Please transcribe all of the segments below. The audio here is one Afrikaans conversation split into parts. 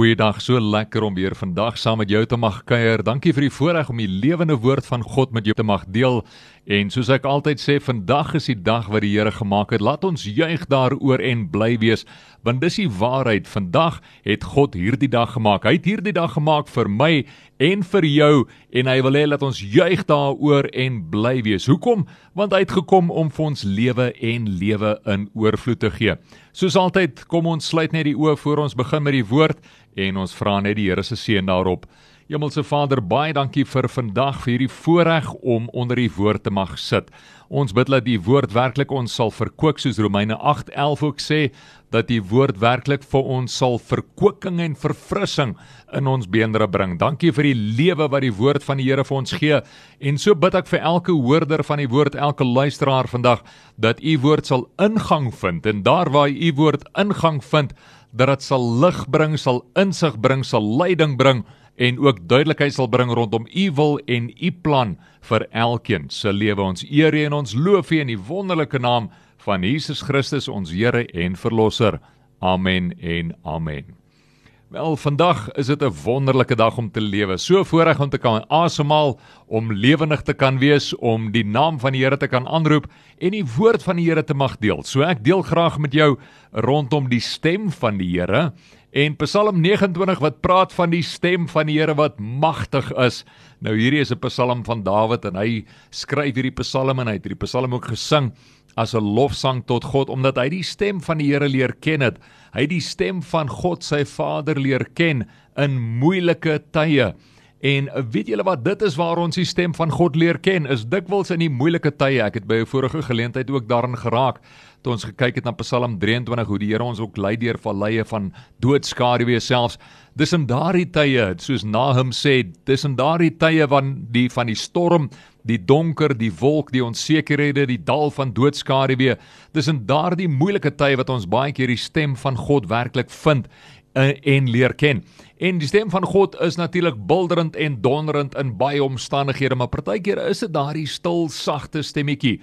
Goeiedag, so lekker om weer vandag saam met jou te mag kuier. Dankie vir die voorreg om die lewende woord van God met jou te mag deel. En soos ek altyd sê, vandag is die dag wat die Here gemaak het. Laat ons juig daaroor en bly wees, want dis die waarheid. Vandag het God hierdie dag gemaak. Hy het hierdie dag gemaak vir my en vir jou en hy wil hê dat ons juig daaroor en bly wees. Hoekom? Want hy het gekom om vir ons lewe en lewe in oorvloed te gee. Soos altyd, kom ons sluit net die oë voor ons begin met die woord en ons vra net die Here se seën daarop. Hemelse Vader, baie dankie vir vandag vir hierdie voorreg om onder die woord te mag sit. Ons bid dat die woord werklik ons sal verkoop soos Romeine 8:11 ook sê dat die woord werklik vir ons sal verkoeking en verfrissing in ons beenderre bring. Dankie vir die lewe wat die woord van die Here vir ons gee. En so bid ek vir elke hoorder van die woord, elke luisteraar vandag dat u woord sal ingang vind en daar waar u woord ingang vind, dat dit sal lig bring, sal insig bring, sal leiding bring en ook duidelikheid sal bring rondom u wil en u plan vir elkeen se lewe. Ons eer en ons loof u in die wonderlike naam van Jesus Christus ons Here en Verlosser. Amen en amen. Wel, vandag is dit 'n wonderlike dag om te lewe. So voorreg om te kan asemhaal, om lewendig te kan wees, om die naam van die Here te kan aanroep en die woord van die Here te mag deel. So ek deel graag met jou rondom die stem van die Here en Psalm 29 wat praat van die stem van die Here wat magtig is. Nou hierdie is 'n Psalm van Dawid en hy skryf hierdie Psalm en hy het hierdie Psalm ook gesing as 'n lofsang tot God omdat hy die stem van die Here leer ken het. Hy het die stem van God sy Vader leer ken in moeilike tye. En weet julle wat dit is waar ons die stem van God leer ken is dikwels in die moeilike tye. Ek het by 'n vorige geleentheid ook daarin geraak toe ons gekyk het na Psalm 23 hoe die Here ons ook lei deur valleie van doodskaduwee selfs. Dis in daardie tye, soos Nahum sê, dis in daardie tye van die van die storm die donker, die wolk, die onsekerhede, die dal van doodskaduwee. Dis in daardie moeilike tye wat ons baie keer die stem van God werklik vind uh, en leer ken. En die stem van God is natuurlik bulderend en donderend in baie omstandighede, maar partykeer is dit daardie stil, sagte stemmetjie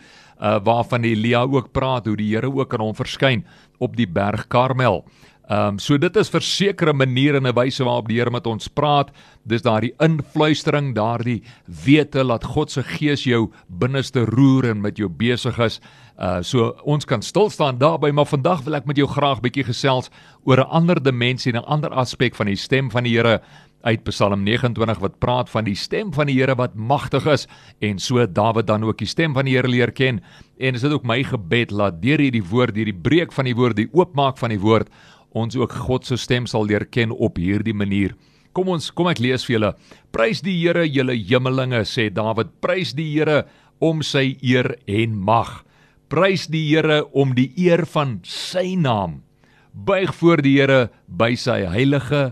uh, waarvan Elia ook praat hoe die Here ook aan hom verskyn op die berg Karmel. Ehm um, so dit is versekerde maniere en 'n wyse waarop die Here met ons praat. Dis daardie influistering, daardie wete dat God se gees jou binneste roer en met jou besig is. Uh so ons kan stil staan daarby, maar vandag wil ek met jou graag bietjie gesels oor 'n ander dimensie en 'n ander aspek van die stem van die Here uit Psalm 29 wat praat van die stem van die Here wat magtig is en so Dawid dan ook die stem van die Here leer ken. En is dit ook my gebed laat deur hierdie woord, hierdie breek van die woord, die oopmaak van die woord ons ook God se stem sal leer ken op hierdie manier. Kom ons, kom ek lees vir julle. Prys die Here, julle hemelinge, sê Dawid. Prys die Here om sy eer en mag. Prys die Here om die eer van sy naam. Buig voor die Here by sy heilige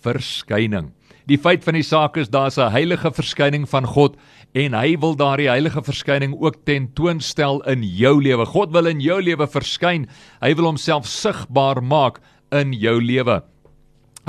verskyning. Die feit van die saak is daar's 'n heilige verskyning van God en hy wil daardie heilige verskyning ook tentoonstel in jou lewe. God wil in jou lewe verskyn. Hy wil homself sigbaar maak in jou lewe.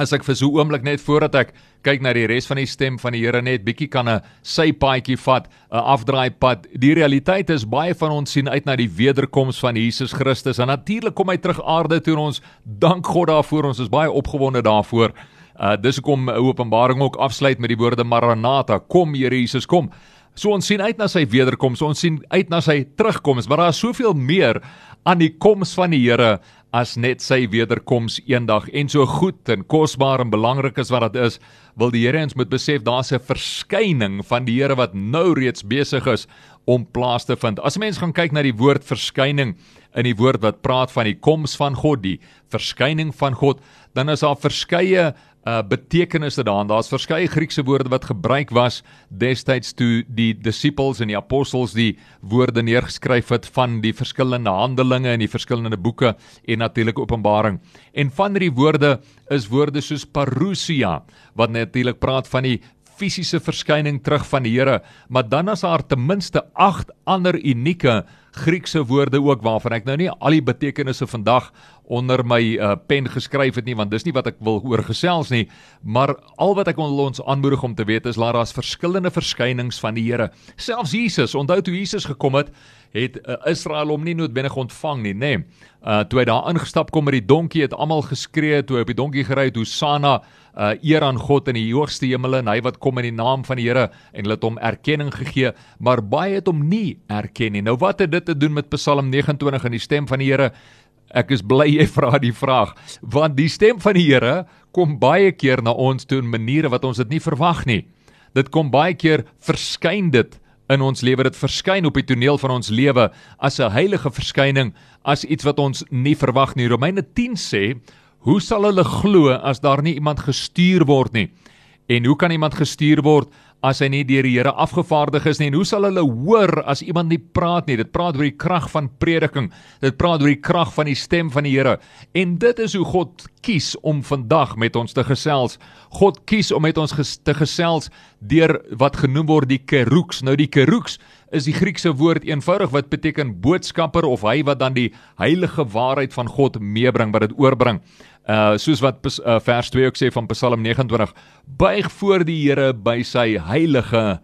As ek vir so 'n oomblik net voordat ek kyk na die res van die stem van die Here net bietjie kan 'n sypaadjie vat, 'n afdraai pad. Die realiteit is baie van ons sien uit na die wederkoms van Jesus Christus. En natuurlik kom hy terug aarde toe ons dank God daarvoor. Ons is baie opgewonde daarvoor. Uh dis hoekom Openbaring ook afsluit met die woorde Maranatha, kom Here Jesus, kom. So ons sien uit na sy wederkoms, ons sien uit na sy terugkoms, maar daar is soveel meer aan die koms van die Here as net sy wederkoms eendag en so goed en kosbaar en belangrik as wat dit is, wil die Here ons moet besef daar's 'n verskyning van die Here wat nou reeds besig is om plaas te vind. As mens gaan kyk na die woord verskyning in die woord wat praat van die koms van God, die verskyning van God, dan is daar verskeie uh betekenisse daarin. Daar's verskeie Griekse woorde wat gebruik was destyds toe die disippels en die apostels die woorde neergeskryf het van die verskillende handelinge in die verskillende boeke en natuurlik Openbaring. En van hierdie woorde is woorde soos parousia wat natuurlik praat van die fisiese verskyning terug van die Here, maar dan is daar ten minste 8 ander unieke Griekse woorde ook waarvan ek nou nie al die betekenisse vandag onder my uh, pen geskryf het nie want dis nie wat ek wil oor gesels nie maar al wat ek ons aanmoedig om te weet is dat daar's verskillende verskynings van die Here. Selfs Jesus onthou toe Jesus gekom het het uh, Israel hom nie noodwendig ontvang nie nê nee. uh, toe hy daar ingestap kom met die donkie het almal geskree toe hy op die donkie gery het Hosanna uh, eer aan God in die hoogste hemele en hy wat kom in die naam van die Here en hulle het hom erkenning gegee maar baie het hom nie erken nie nou wat het dit te doen met Psalm 29 en die stem van die Here Ek is bly jy vra die vraag want die stem van die Here kom baie keer na ons toe in maniere wat ons dit nie verwag nie. Dit kom baie keer verskyn dit in ons lewe dit verskyn op die toneel van ons lewe as 'n heilige verskyning as iets wat ons nie verwag nie. Romeine 10 sê, "Hoe sal hulle glo as daar nie iemand gestuur word nie?" En hoe kan iemand gestuur word as hy nie deur die Here afgevaardig is nie? En hoe sal hulle hoor as iemand nie praat nie? Dit praat oor die krag van prediking. Dit praat oor die krag van die stem van die Here. En dit is hoe God kies om vandag met ons te gesels. God kies om met ons ges te gesels deur wat genoem word die keruks. Nou die keruks is die Griekse woord eenvoudig wat beteken boodskapper of hy wat dan die heilige waarheid van God meebring wat dit oorbring Uh soos wat uh, vers 2 ook sê van Psalm 29, buig voor die Here by sy heilige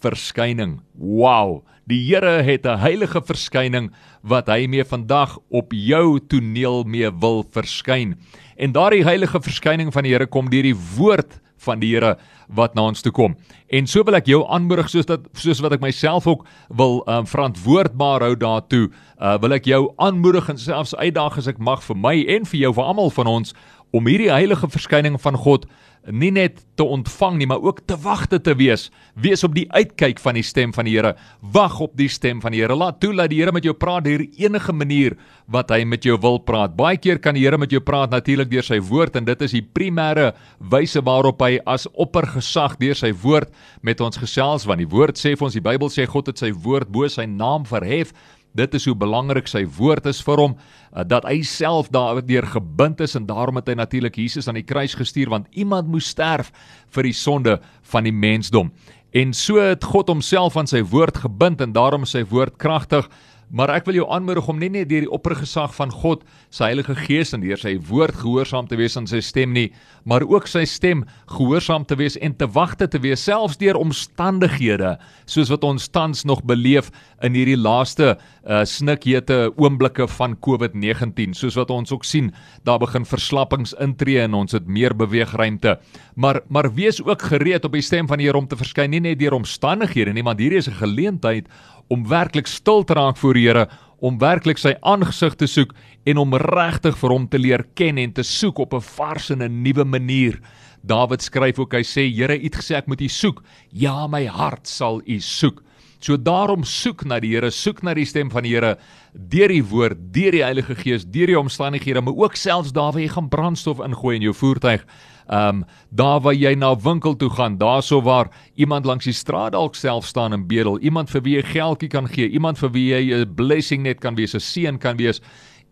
verskyning. Wow, die Here het 'n heilige verskyning wat hy mee vandag op jou toneel mee wil verskyn. En daardie heilige verskyning van die Here kom deur die woord van die Here wat na ons toe kom. En so wil ek jou aanmoedig soos dat soos wat ek myself ook wil um, verantwoordbaar hou daartoe, uh, wil ek jou aanmoedig en selfs uitdaag as ek mag vir my en vir jou vir almal van ons om hierdie heilige verskyning van God nie net te ontvang nie, maar ook te wagte te wees. Wees op die uitkyk van die stem van die Here. Wag op die stem van die Here. Laat toe dat die Here met jou praat deur enige manier wat hy met jou wil praat. Baie keer kan die Here met jou praat natuurlik deur sy woord en dit is die primêre wyse waarop hy as oppergesag deur sy woord met ons gesels want die woord sê vir ons die Bybel sê God het sy woord bo sy naam verhef Dit is hoe belangrik sy woord is vir hom uh, dat hy self daardeur gebind is en daarom het hy natuurlik Jesus aan die kruis gestuur want iemand moes sterf vir die sonde van die mensdom. En so het God homself aan sy woord gebind en daarom is sy woord kragtig. Maar ek wil jou aanmoedig om nie net deur die oppergesag van God, sy Heilige Gees en deur sy woord gehoorsaam te wees aan sy stem nie, maar ook sy stem gehoorsaam te wees en te wagte te wees selfs deur omstandighede soos wat ons tans nog beleef in hierdie laaste uh, snikhete oomblikke van COVID-19, soos wat ons ook sien, daar begin verslappings intree en ons het meer beweegruimte. Maar maar wees ook gereed op die stem van die Here om te verskyn, nie net deur omstandighede nie, want hierdie is 'n geleentheid om werklik stil te raak voor die Here, om werklik sy aangesig te soek en om regtig vir hom te leer ken en te soek op 'n vars en 'n nuwe manier. Dawid skryf ook hy sê Here, U het gesê ek moet U soek. Ja, my hart sal U soek. So daarom soek na die Here, soek na die stem van die Here deur die woord, deur die Heilige Gees, deur die omstandighede, maar ook selfs daar waar jy gaan brandstof ingooi in jou voertuig. Ehm um, daar waar jy na 'n winkel toe gaan, daarso waar iemand langs die straat dalk self staan en bedel, iemand vir wie jy geldjie kan gee, iemand vir wie jy 'n blessing net kan wees, 'n seën kan wees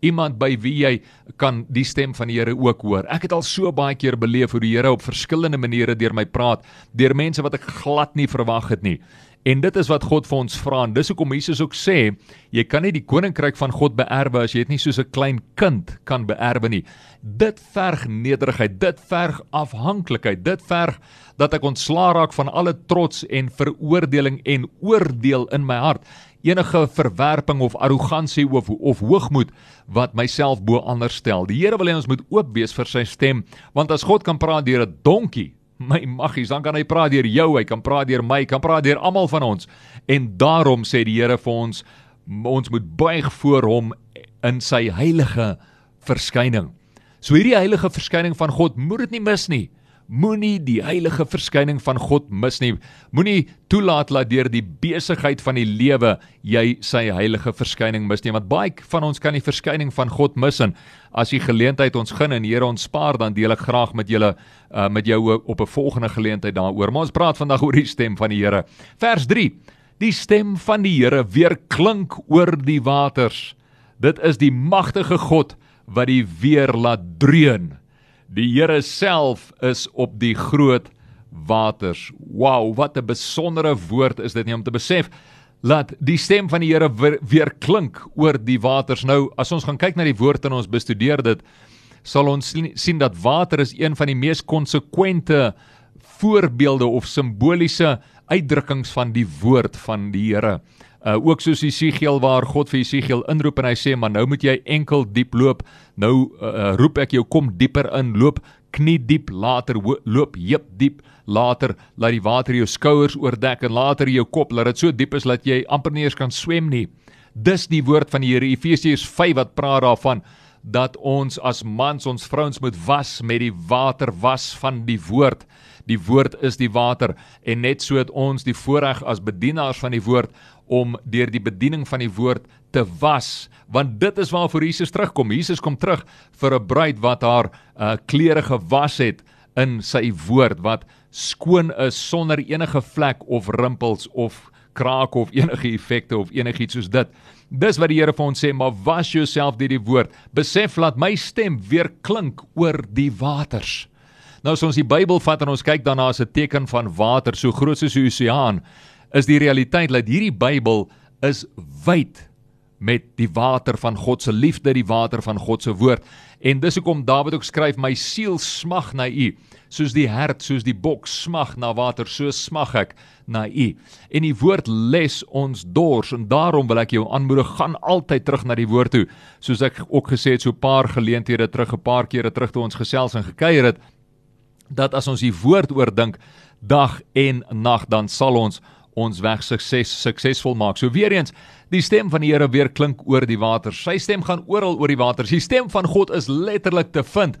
iemand by wie jy kan die stem van die Here ook hoor. Ek het al so baie keer beleef hoe die Here op verskillende maniere deur my praat, deur mense wat ek glad nie verwag het nie. En dit is wat God vir ons vra. En dis hoekom Jesus ook sê, jy kan nie die koninkryk van God beerwe as jy dit nie soos 'n klein kind kan beerwe nie. Dit verg nederigheid, dit verg afhanklikheid, dit verg dat ek ontslaa raak van alle trots en veroordeling en oordeel in my hart. Enige verwerping of arrogansie of of hoogmoed wat myself bo ander stel. Die Here wil hê ons moet oop wees vir sy stem, want as God kan praat deur 'n donkie, my maggies, dan kan hy praat deur jou, hy kan praat deur my, kan praat deur almal van ons. En daarom sê die Here vir ons ons moet buig voor hom in sy heilige verskyning. So hierdie heilige verskyning van God moet dit nie mis nie. Moenie die heilige verskyning van God mis nie. Moenie toelaat dat deur die besigheid van die lewe jy sy heilige verskyning mis nie, want baie van ons kan die verskyning van God mis en as die geleentheid ons gun en Here ons spaar dan deel ek graag met julle uh, met jou op 'n volgende geleentheid daaroor. Maar ons praat vandag oor die stem van die Here. Vers 3. Die stem van die Here weer klink oor die waters. Dit is die magtige God wat die weer laat dreun. Die Here self is op die groot waters. Wow, wat 'n besondere woord is dit nie om te besef laat die stem van die Here weer, weer klink oor die waters. Nou, as ons gaan kyk na die woord en ons bestudeer dit, sal ons sien dat water is een van die mees konsekwente voorbeelde of simboliese uitdrukkings van die woord van die Here. Uh ook soos Jesegiel waar God vir Jesegiel inroep en hy sê maar nou moet jy enkel diep loop. Nou uh, uh roep ek jou kom dieper in, loop knie diep, later loop heup diep, later laat die water jou skouers oordek en later jou kop, laat dit so diep is dat jy amper nie eens kan swem nie. Dis die woord van die Here Efesiërs 5 wat praat daarvan dat ons as mans ons vrouens moet was met die water was van die woord. Die woord is die water en net so het ons die voorreg as bedienaars van die woord om deur die bediening van die woord te was want dit is waarvoor Jesus terugkom. Jesus kom terug vir 'n bruid wat haar uh, klere gewas het in sy woord wat skoon is sonder enige vlek of rimpels of krake of enige effekte of enigiets soos dit. Dis wat die Here vir ons sê, maar was jouself deur die woord. Besef laat my stem weer klink oor die waters. Nou as ons die Bybel vat en ons kyk daarna as 'n teken van water so groot soos die oseaan, is die realiteit dat hierdie Bybel is wyd met die water van God se liefde, die water van God se woord. En dis hoekom Dawid ook skryf: "My siel smag na U, soos die hert, soos die bok smag na water, so smag ek na U." En die woord les ons dors en daarom wil ek jou aanmoedig, gaan altyd terug na die woord toe. Soos ek ook gesê het so 'n paar geleenthede terug, 'n paar kere terug toe ons gesels en gekuier het, dat as ons die woord oordink dag en nag, dan sal ons ons weg sukses suksesvol maak. So weer eens, die stem van die Here weer klink oor die water. Sy stem gaan oral oor die water. Die stem van God is letterlik te vind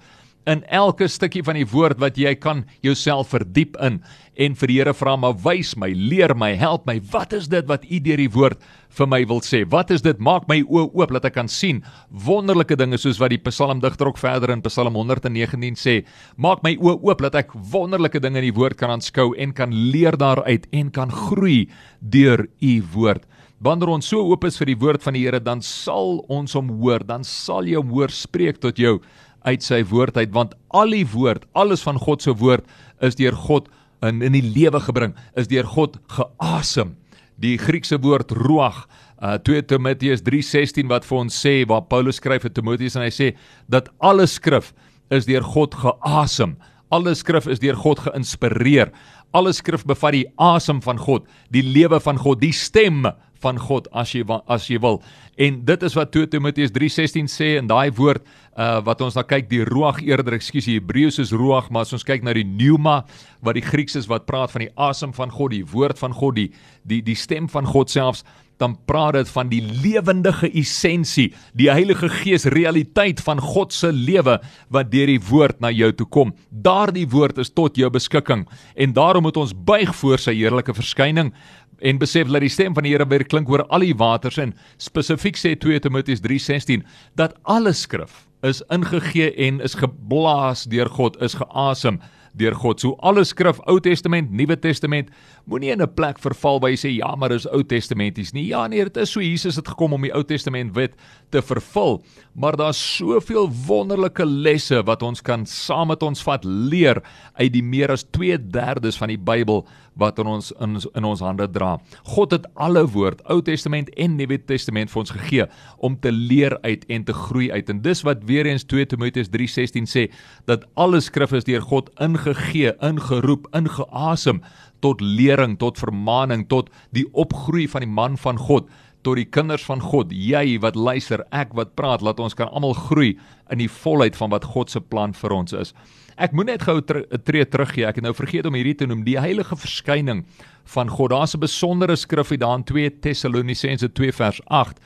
in elke stukkie van die woord wat jy kan jouself verdiep in en vir die Here vra maar wys my, leer my, help my. Wat is dit wat U deur die woord vir my wil sê? Wat is dit? Maak my oë oop dat ek kan sien wonderlike dinge soos wat die psalmdigter ook verder in Psalm 119 sê. Maak my oë oop dat ek wonderlike dinge in die woord kan aanskou en kan leer daaruit en kan groei deur U woord. Wanneer ons so oop is vir die woord van die Here, dan sal ons hom hoor, dan sal jy hom hoor spreek tot jou uit sy woord uit want al die woord, alles van God se woord is deur God in in die lewe gebring, is deur God geasem. Die Griekse woord ruach Uh 2 Timoteus 3:16 wat vir ons sê waar Paulus skryf vir Timoteus en hy sê dat alle skrif is deur God geasem. Alle skrif is deur God geïnspireer. Alle skrif bevat die asem van God, die lewe van God, die stem van God as jy as jy wil. En dit is wat 2 Timoteus 3:16 sê en daai woord uh wat ons na kyk die ruach eerder, ekskuus, die Hebreëus is ruach, maar as ons kyk na die pneuma wat die Grieks is wat praat van die asem van God, die woord van God, die die die stem van God selfs dan praat dit van die lewendige essensie, die Heilige Gees realiteit van God se lewe wat deur die woord na jou toe kom. Daardie woord is tot jou beskikking en daarom moet ons buig voor sy heerlike verskyning en besef dat die stem van die Here weer klink oor al die waters en spesifiek sê 2 Timoteus 3:16 dat alle skrif is ingegee en is geblaas deur God, is geasem deur God. So alle skrif, Ou Testament, Nuwe Testament, moenie in 'n plek verval waar jy sê ja, maar dis Ou Testamenties nie. Ja nee, dit is so Jesus het gekom om die Ou Testament wet te vervul, maar daar's soveel wonderlike lesse wat ons kan saam met ons vat leer uit die meer as 2/3 van die Bybel wat in ons in, in ons hande dra. God het alle woord, Ou Testament en Nuwe Testament vir ons gegee om te leer uit en te groei uit. En dis wat weer eens 2 Timoteus 3:16 sê dat alle skrif is deur God ingegee, ingeroep, ingeasem tot lering, tot vermaaning, tot die opgroei van die man van God tot die kinders van God, jy wat luister, ek wat praat, laat ons kan almal groei in die volheid van wat God se plan vir ons is. Ek moet net gou 'n tree teruggee. Ek het nou vergeet om hierdie te noem, die heilige verskyning van God. Daar's 'n besondere skrif hier daan 2 Tessalonisense 2 vers 8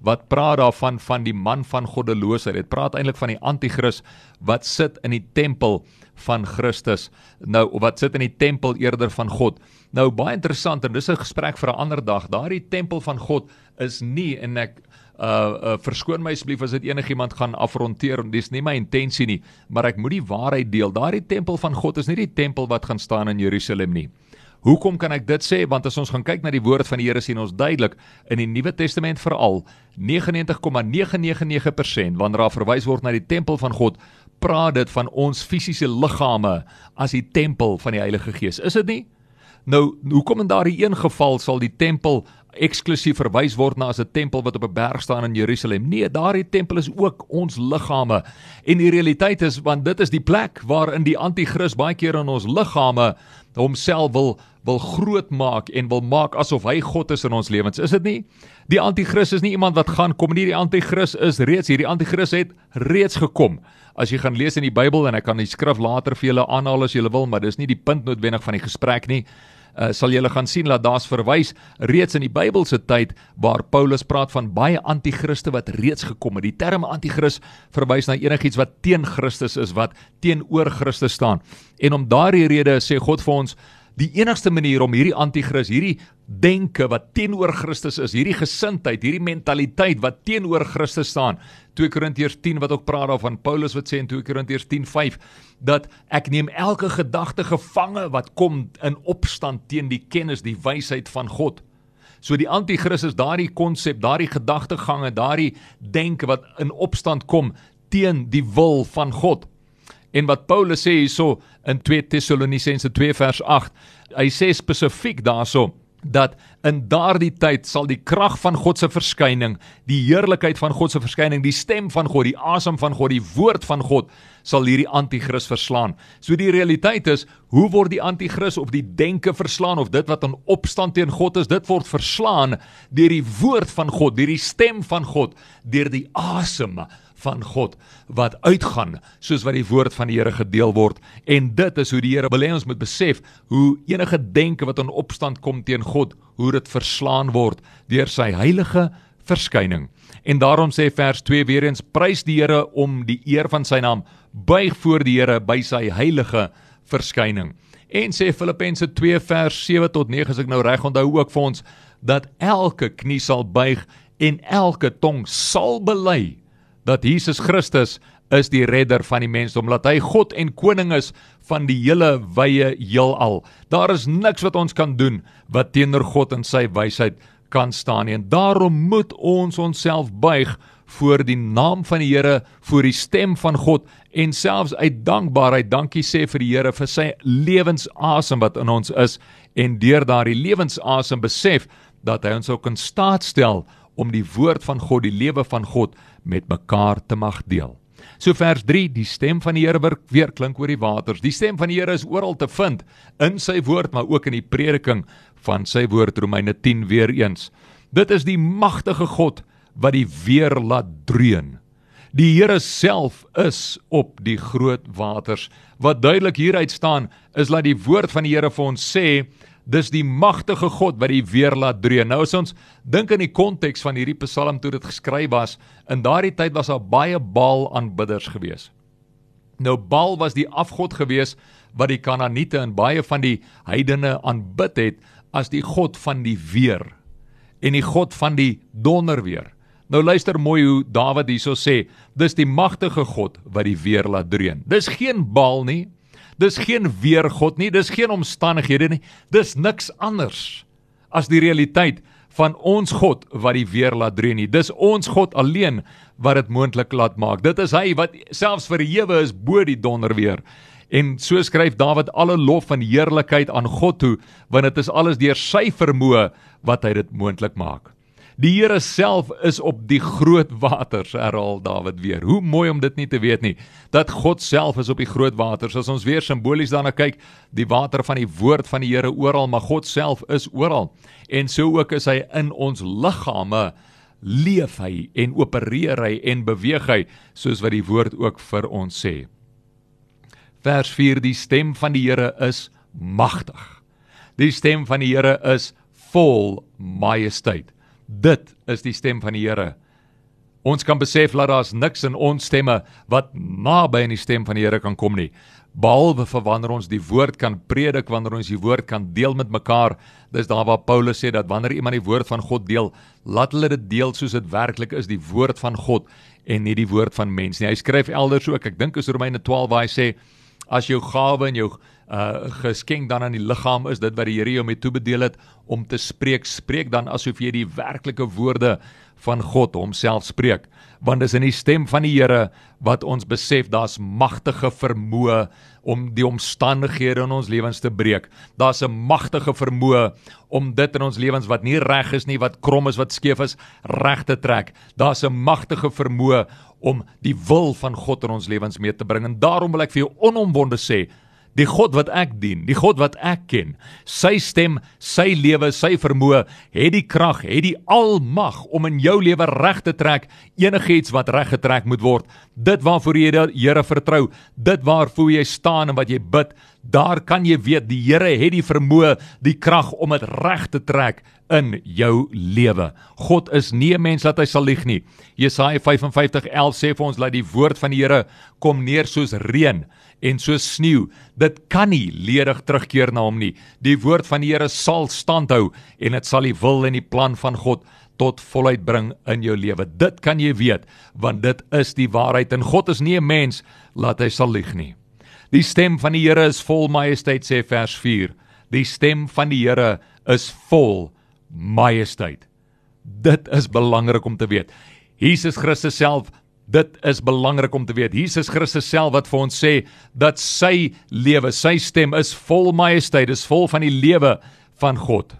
wat praat daarvan van die man van goddeloosheid. Dit praat eintlik van die anti-kris wat sit in die tempel van Christus. Nou wat sit in die tempel eerder van God. Nou baie interessant en dis 'n gesprek vir 'n ander dag. Daardie tempel van God is nie en ek uh, uh verskoon my asseblief as dit enigiemand gaan afronteer en dis nie my intensie nie, maar ek moet die waarheid deel. Daardie tempel van God is nie die tempel wat gaan staan in Jerusalem nie. Hoekom kan ek dit sê? Want as ons gaan kyk na die woord van die Here sien ons duidelik in die Nuwe Testament veral 99,999% wanneer daar verwys word na die tempel van God, praat dit van ons fisiese liggame as die tempel van die Heilige Gees. Is dit nie? Nou, hoekom in daardie een geval sal die tempel eksklusief verwys word na as 'n tempel wat op 'n berg staan in Jerusalem. Nee, daardie tempel is ook ons liggame. En die realiteit is want dit is die plek waarin die anti-kris baie keer in ons liggame homself wil wil groot maak en wil maak asof hy God is in ons lewens. Is dit nie? Die anti-kris is nie iemand wat gaan kom nie. Die anti-kris is reeds hier. Die anti-kris het reeds gekom. As jy gaan lees in die Bybel en ek kan die skrif later vir julle aanhaal as julle wil, maar dis nie die punt noodwendig van die gesprek nie uh, sal julle gaan sien dat daar's verwys reeds in die Bybelse tyd waar Paulus praat van baie anti-kriste wat reeds gekom het. Die term anti-kris verwys na enigiets wat teen Christus is, wat teenoor Christus staan. En om daardie rede sê God vir ons die enigste manier om hierdie anti-kris, hierdie denke wat teenoor Christus is, hierdie gesindheid, hierdie mentaliteit wat teenoor Christus staan. 2 Korintiërs 10 wat ook praat daarvan Paulus wat sê in 2 Korintiërs 10:5 dat ek neem elke gedagte gevange wat kom in opstand teen die kennis, die wysheid van God. So die anti-kris is daardie konsep, daardie gedagtegange, daardie denke wat in opstand kom teen die wil van God. En wat Paulus sê hierso in 2 Tessalonisense 2 vers 8, hy sê spesifiek daarso dat in daardie tyd sal die krag van God se verskyning, die heerlikheid van God se verskyning, die stem van God, die asem van God, die woord van God sal hierdie anti-kris verslaan. So die realiteit is, hoe word die anti-kris of die denke verslaan of dit wat in opstand teen God is, dit word verslaan deur die woord van God, deur die stem van God, deur die asem van God wat uitgaan soos wat die woord van die Here gedeel word. En dit is hoe die Here wil hê ons moet besef hoe enige denke wat in opstand kom teen God hoe dit verslaan word deur sy heilige verskyning. En daarom sê vers 2 weer eens prys die Here om die eer van sy naam. Buig voor die Here by sy heilige verskyning. En sê Filippense 2 vers 7 tot 9 as ek nou reg onthou ook vir ons dat elke knie sal buig en elke tong sal bely dat Jesus Christus is die redder van die mensdom, dat hy God en koning is van die hele wye heelal. Daar is niks wat ons kan doen wat teenoor God en sy wysheid kan staan nie. En daarom moet ons onsself buig voor die naam van die Here, voor die stem van God en selfs uit dankbaarheid dankie sê vir die Here vir sy lewensasem wat in ons is en deur daardie lewensasem besef dat hy ons ook in staat stel om die woord van God, die lewe van God met mekaar te mag deel. So vers 3, die stem van die Here weer klink oor die waters. Die stem van die Here is oral te vind in sy woord, maar ook in die prediking van sy woord Romeine 10 weer eens. Dit is die magtige God wat die weer laat dreun. Die Here self is op die groot waters. Wat duidelik hieruit staan is dat die woord van die Here vir ons sê Dis die magtige God wat die weer laat dreun. Nou as ons dink in die konteks van hierdie Psalm toe dit geskryf was, in daardie tyd was daar baie Baal aanbidders gewees. Nou Baal was die afgod gewees wat die Kanaaniete en baie van die heidene aanbid het as die god van die weer en die god van die donderweer. Nou luister mooi hoe Dawid hierso sê, dis die magtige God wat die weer laat dreun. Dis geen Baal nie, Dis geen weer God nie, dis geen omstandighede nie. Dis niks anders as die realiteit van ons God wat die weer laat dreun nie. Dis ons God alleen wat dit moontlik laat maak. Dit is hy wat selfs verhewe is bo die donderweer. En so skryf Dawid alle lof en heerlikheid aan God toe, want dit is alles deur sy vermoë wat hy dit moontlik maak. Die Here self is op die groot waters, herhaal Dawid weer. Hoe mooi om dit nie te weet nie, dat God self is op die groot waters. As ons weer simbolies daarna kyk, die water van die woord van die Here oral, maar God self is oral. En so ook is hy in ons liggame leef hy en opereer hy en beweeg hy soos wat die woord ook vir ons sê. Vers 4: Die stem van die Here is magtig. Die stem van die Here is vol majesteit. Dit is die stem van die Here. Ons kan besef dat daar's niks in ons stemme wat naby aan die stem van die Here kan kom nie. Behalwe vir wanneer ons die woord kan predik, wanneer ons die woord kan deel met mekaar. Dis daar waar Paulus sê dat wanneer iemand die woord van God deel, laat hulle dit deel soos dit werklik is, die woord van God en nie die woord van mens nie. Hy skryf elders ook, ek dink is Romeine 12 waar hy sê as jou gawe en jou uh geskenk dan aan die liggaam is dit wat die Here jou mee toebedeel het om te spreek spreek dan asof jy die werklike woorde van God homself spreek want dis in die stem van die Here wat ons besef daar's magtige vermoë om die omstandighede in ons lewens te breek. Daar's 'n magtige vermoë om dit in ons lewens wat nie reg is nie, wat krom is, wat skeef is, reg te trek. Daar's 'n magtige vermoë om die wil van God in ons lewens mee te bring. En daarom wil ek vir jou onomwonde sê, die God wat ek dien, die God wat ek ken, sy stem, sy lewe, sy vermoë, het die krag, het die almag om in jou lewe reg te trek enigiets wat reg getrek moet word. Dit waarvoor jy die Here vertrou, dit waarvoor jy staan en wat jy bid, daar kan jy weet die Here het die vermoë, die krag om dit reg te trek in jou lewe. God is nie 'n mens dat hy sal lieg nie. Jesaja 55:11 sê vir ons dat die woord van die Here kom neer soos reën en so sneeu. Dit kan nie ledig terugkeer na hom nie. Die woord van die Here sal standhou en dit sal die wil en die plan van God tot volheid bring in jou lewe. Dit kan jy weet want dit is die waarheid en God is nie 'n mens laat hy sal lieg nie. Die stem van die Here is vol majesteit sê vers 4. Die stem van die Here is vol majesteit. Dit is belangrik om te weet. Jesus Christus self Dit is belangrik om te weet. Jesus Christus self wat vir ons sê dat sy lewe, sy stem is vol majesteit, is vol van die lewe van God.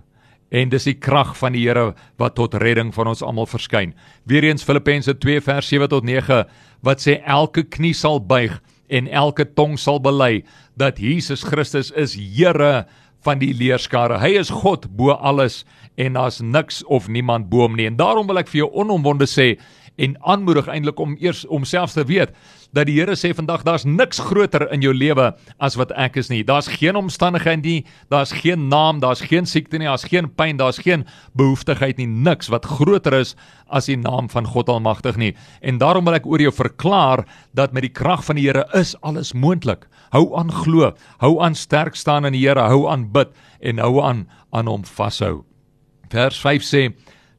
En dis die krag van die Here wat tot redding van ons almal verskyn. Weereens Filippense 2 vers 7 tot 9 wat sê elke knie sal buig en elke tong sal bely dat Jesus Christus is Here van die leerskare. Hy is God bo alles en daar's niks of niemand bo hom nie. En daarom wil ek vir jou onomwonde sê en aanmoedig eintlik om eers homself te weet dat die Here sê vandag daar's niks groter in jou lewe as wat ek is nie. Daar's geen omstandigheid nie, daar's geen naam, daar's geen siekte nie, daar's geen pyn, daar's geen behoeftigheid nie, niks wat groter is as die naam van God Almagtig nie. En daarom wil ek oor jou verklaar dat met die krag van die Here is alles moontlik. Hou aan glo, hou aan sterk staan in die Here, hou aan bid en hou aan aan hom vashou. Vers 5 sê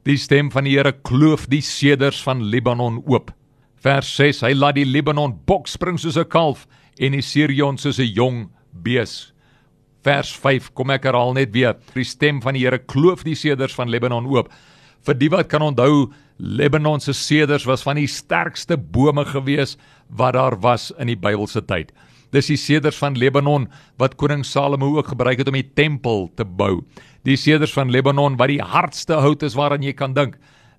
Die stem van die Here kloof die seders van Libanon oop. Vers 6: Hy laat die Libanon bok spring soos 'n kalf en die Sirion soos 'n jong bees. Vers 5 kom ek herhaal net weer. Die stem van die Here kloof die seders van Libanon oop. Vir die wat kan onthou, Libanon se seders was van die sterkste bome gewees wat daar was in die Bybelse tyd. Dis die seders van Libanon wat koning Salomo ook gebruik het om die tempel te bou die seders van Libanon wat die hardste hout is waaraan jy kan dink.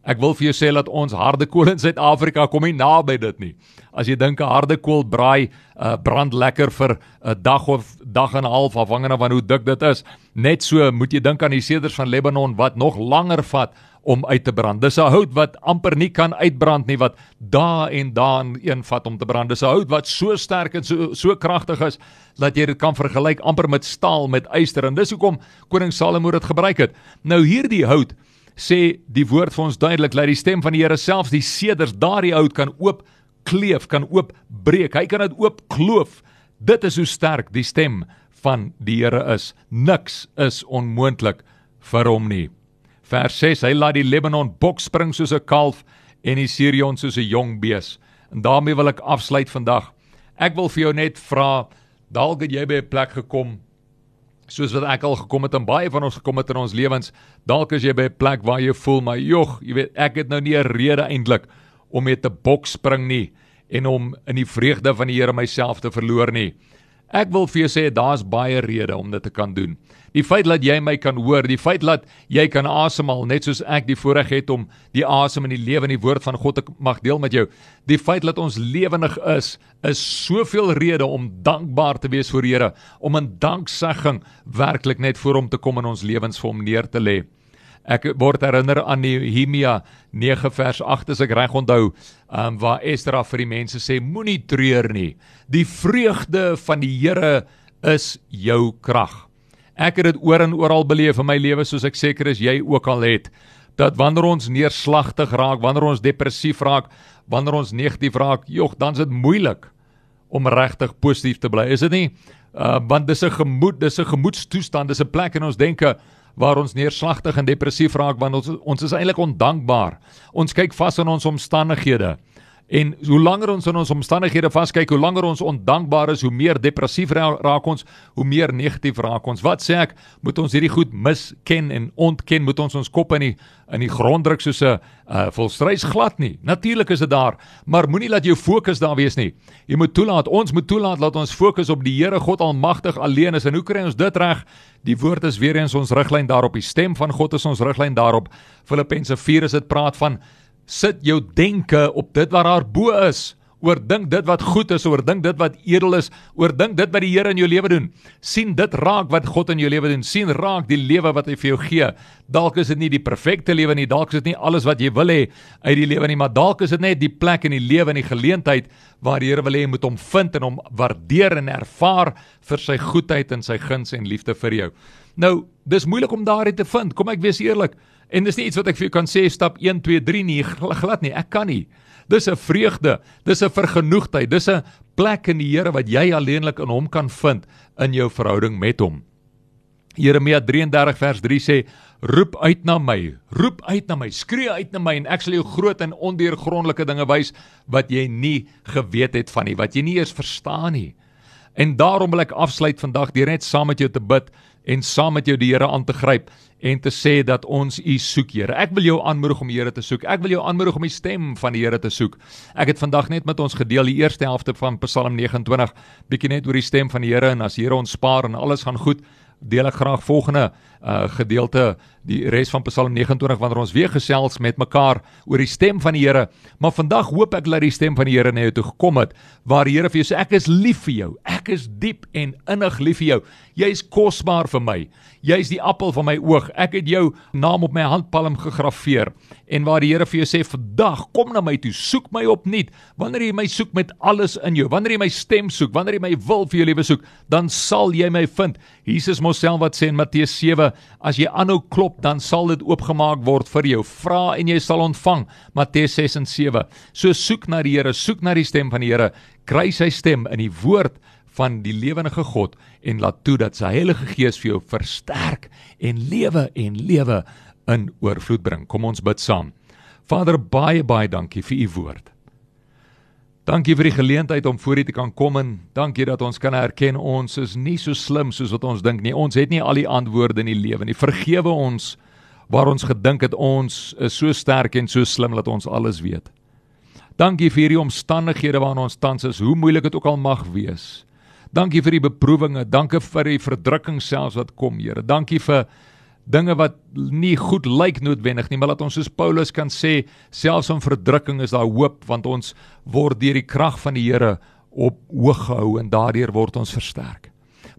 Ek wil vir jou sê dat ons harde kool in Suid-Afrika kom nie naby dit nie. As jy dink 'n harde kool braai, uh, brand lekker vir 'n dag of dag en 'n half afhangende van hoe dik dit is. Net so moet jy dink aan die seders van Libanon wat nog langer vat om uit te brand. Dis 'n hout wat amper nie kan uitbrand nie wat dae en dae een vat om te brand. Dis 'n hout wat so sterk en so so kragtig is dat jy dit kan vergelyk amper met staal met yster en dis hoekom koning Salomo dit gebruik het. Nou hierdie hout sê die woord vir ons duidelik dat die stem van die Here selfs die seders daardie hout kan oop kleef, kan oop breek. Hy kan dit oop kloof. Dit is hoe sterk die stem van die Here is. Niks is onmoontlik vir hom nie. Vers 6: Hy laat die Libanon bok spring soos 'n kalf en die Sirion soos 'n jong bees. En daarmee wil ek afsluit vandag. Ek wil vir jou net vra, dalk het jy by 'n plek gekom soos wat ek al gekom het en baie van ons gekom het in ons lewens. Dalk is jy by 'n plek waar jy voel, maar jog, jy weet, ek het nou nie 'n rede eintlik om met 'n bok spring nie en om in die vreugde van die Here myself te verloor nie. Ek wil vir jou sê daar's baie redes om dit te kan doen. Die feit dat jy my kan hoor, die feit dat jy kan asemhaal net soos ek die voorreg het om die asem in die lewe en die woord van God te mag deel met jou. Die feit dat ons lewendig is, is soveel redes om dankbaar te wees voor die Here, om in danksegging werklik net voor hom te kom in ons lewens vir hom neer te lê. Ek word herinner aan Nehemia 9 vers 8 as ek reg onthou, um, waar Esdra vir die mense sê moenie treur nie. Die vreugde van die Here is jou krag. Ek het dit oor en oral beleef in my lewe soos ek seker is jy ook al het dat wanneer ons neerslagtig raak, wanneer ons depressief raak, wanneer ons negatief raak, jog, dan is dit moeilik om regtig positief te bly. Is dit nie? Uh want dis 'n gemoed, dis 'n gemoedstoestand, dis 'n plek in ons denke waar ons neerslagtig en depressief raak want ons ons is eintlik ondankbaar. Ons kyk vas in ons omstandighede En hoe langer ons in ons omstandighede vaskyk, hoe langer ons ondankbaar is, hoe meer depressief raak ons, hoe meer negatief raak ons. Wat sê ek? Moet ons hierdie goed misken en ontken? Moet ons ons kop in die in die grond druk soos 'n uh, volstrys glad nie? Natuurlik is dit daar, maar moenie laat jou fokus daar wees nie. Jy moet toelaat, ons moet toelaat dat ons fokus op die Here God Almagtig alleen is. En hoe kry ons dit reg? Die woord is weer eens ons riglyn daarop. Die stem van God is ons riglyn daarop. Filippense 4 is dit praat van sit jou denke op dit wat daar bo is. Oordink dit wat goed is, oordink dit wat edel is, oordink dit wat die Here in jou lewe doen. sien dit raak wat God in jou lewe doen. sien raak die lewe wat hy vir jou gee. Dalk is dit nie die perfekte lewe nie, dalk is dit nie alles wat jy wil hê uit die lewe nie, maar dalk is dit net die plek in die lewe en die geleentheid waar die Here wil hê jy moet hom vind en hom waardeer en ervaar vir sy goedheid en sy guns en liefde vir jou. Nou, dis moeilik om daarin te vind. Kom ek wees eerlik. En dis nie iets wat ek vir jou kan sê stap 1 2 3 nie, glad nie. Ek kan nie. Dis 'n vreugde, dis 'n vergenoegdheid, dis 'n plek in die Here wat jy alleenlik in hom kan vind in jou verhouding met hom. Jeremia 33 vers 3 sê: "Roep uit na my, roep uit na my, skree uit na my en ek sal jou groot en ondeurgrondelike dinge wys wat jy nie geweet het van nie, wat jy nie eers verstaan nie." En daarom wil ek afsluit vandag deur net saam met jou te bid en saam met jou die Here aan te gryp en te sê dat ons U soek, Here. Ek wil jou aanmoedig om die Here te soek. Ek wil jou aanmoedig om die stem van die Here te soek. Ek het vandag net met ons gedeel die eerste helfte van Psalm 29, bietjie net oor die stem van die Here en as die Here ons spaar en alles gaan goed, deel ek graag volgende uh gedeelte die res van Psalm 29 wanneer ons weer gesels met mekaar oor die stem van die Here. Maar vandag hoop ek dat die stem van die Here na jou toe gekom het waar die Here vir jou sê ek is lief vir jou. Ek is diep en innig lief vir jou. Jy is kosbaar vir my. Jy is die appel van my oog. Ek het jou naam op my handpalm gegraveer. En waar die Here vir jou sê vandag kom na my toe, soek my opnuut. Wanneer jy my soek met alles in jou, wanneer jy my stem soek, wanneer jy my wil vir jou lewe soek, dan sal jy my vind. Jesus mos self wat sê in Matteus 7 as jy aanhou klop, dan sal dit oopgemaak word vir jou. Vra en jy sal ontvang. Matteus 6 en 7. So soek na die Here, soek na die stem van die Here, kry sy stem in die woord van die lewendige God en laat toe dat sy Heilige Gees vir jou versterk en lewe en lewe in oorvloed bring. Kom ons bid saam. Vader, baie baie dankie vir u woord. Dankie vir die geleentheid om voor U te kan kom en dankie dat ons kan erken ons is nie so slim soos wat ons dink nie. Ons het nie al die antwoorde in die lewe nie. Vergewe ons waar ons gedink het ons is so sterk en so slim dat ons alles weet. Dankie vir hierdie omstandighede waarin ons tans is, hoe moeilik dit ook al mag wees. Dankie vir die beproewinge, dankie vir die verdrukking selfs wat kom, Here. Dankie vir dinge wat nie goed lyk noodwendig nie, maar laat ons soos Paulus kan sê, selfs in verdrukking is daar hoop want ons word deur die krag van die Here op hoog gehou en daardeur word ons versterk.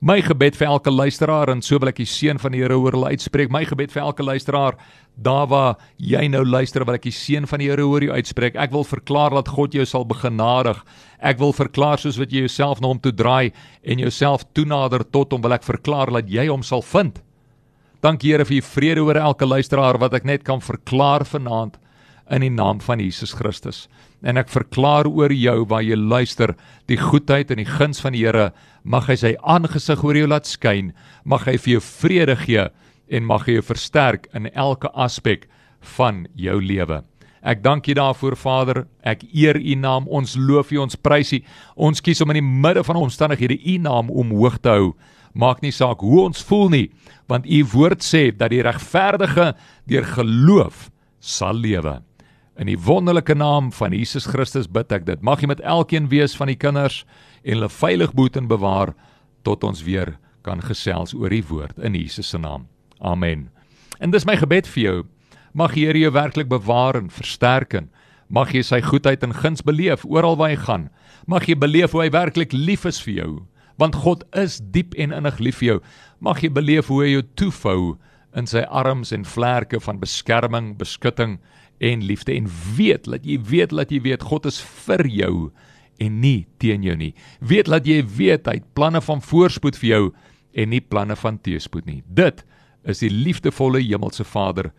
My gebed vir elke luisteraar en so wil ek die seën van die Here oor hulle uitspreek. My gebed vir elke luisteraar, daar waar jy nou luister, wil ek die seën van die Here oor jou uitspreek. Ek wil verklaar dat God jou sal begenadig. Ek wil verklaar soos wat jy jouself na hom toe draai en jouself toenader tot hom, wil ek verklaar dat jy hom sal vind. Dankie Here vir u vrede oor elke luisteraar wat ek net kan verklaar vanaand in die naam van Jesus Christus. En ek verklaar oor jou waar jy luister, die goedheid en die guns van die Here, mag hy sy aangesig oor jou laat skyn, mag hy vir jou vrede gee en mag hy jou versterk in elke aspek van jou lewe. Ek dank U daarvoor Vader. Ek eer U naam. Ons loof U, ons prys U. Ons kies om in die midde van omstandighede U naam omhoog te hou. Maak nie saak hoe ons voel nie, want u woord sê dat die regverdige deur geloof sal lewe. In die wonderlike naam van Jesus Christus bid ek dit. Mag jy met elkeen wees van die kinders en hulle veilig boet en bewaar tot ons weer kan gesels oor die woord in Jesus se naam. Amen. En dis my gebed vir jou. Mag die Here jou werklik bewaar en versterk en mag jy sy goedheid en guns beleef oral waar jy gaan. Mag jy beleef hoe hy werklik lief is vir jou want God is diep en innig lief vir jou. Mag jy beleef hoe hy jou toefou in sy arms en vlerke van beskerming, beskutting en liefde en weet dat jy weet dat jy weet God is vir jou en nie teen jou nie. Weet dat jy weet hy het planne van voorspoed vir jou en nie planne van teëspoed nie. Dit is die liefdevolle hemelse Vader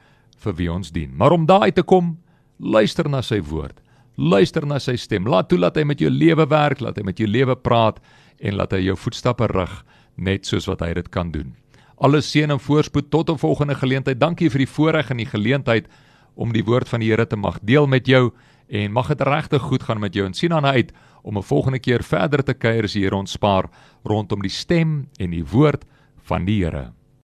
vir wie ons dien. Maar om daai te kom, luister na sy woord. Luister na sy stem. Laat toe dat hy met jou lewe werk, laat hy met jou lewe praat en laat hy jou voetstappe rig net soos wat hy dit kan doen. Alle seën en voorspoed tot 'n volgende geleentheid. Dankie vir die voorreg en die geleentheid om die woord van die Here te mag deel met jou en mag dit regtig goed gaan met jou en sien aan uit om 'n volgende keer verder te kuier as die Here ons spaar rondom die stem en die woord van die Here.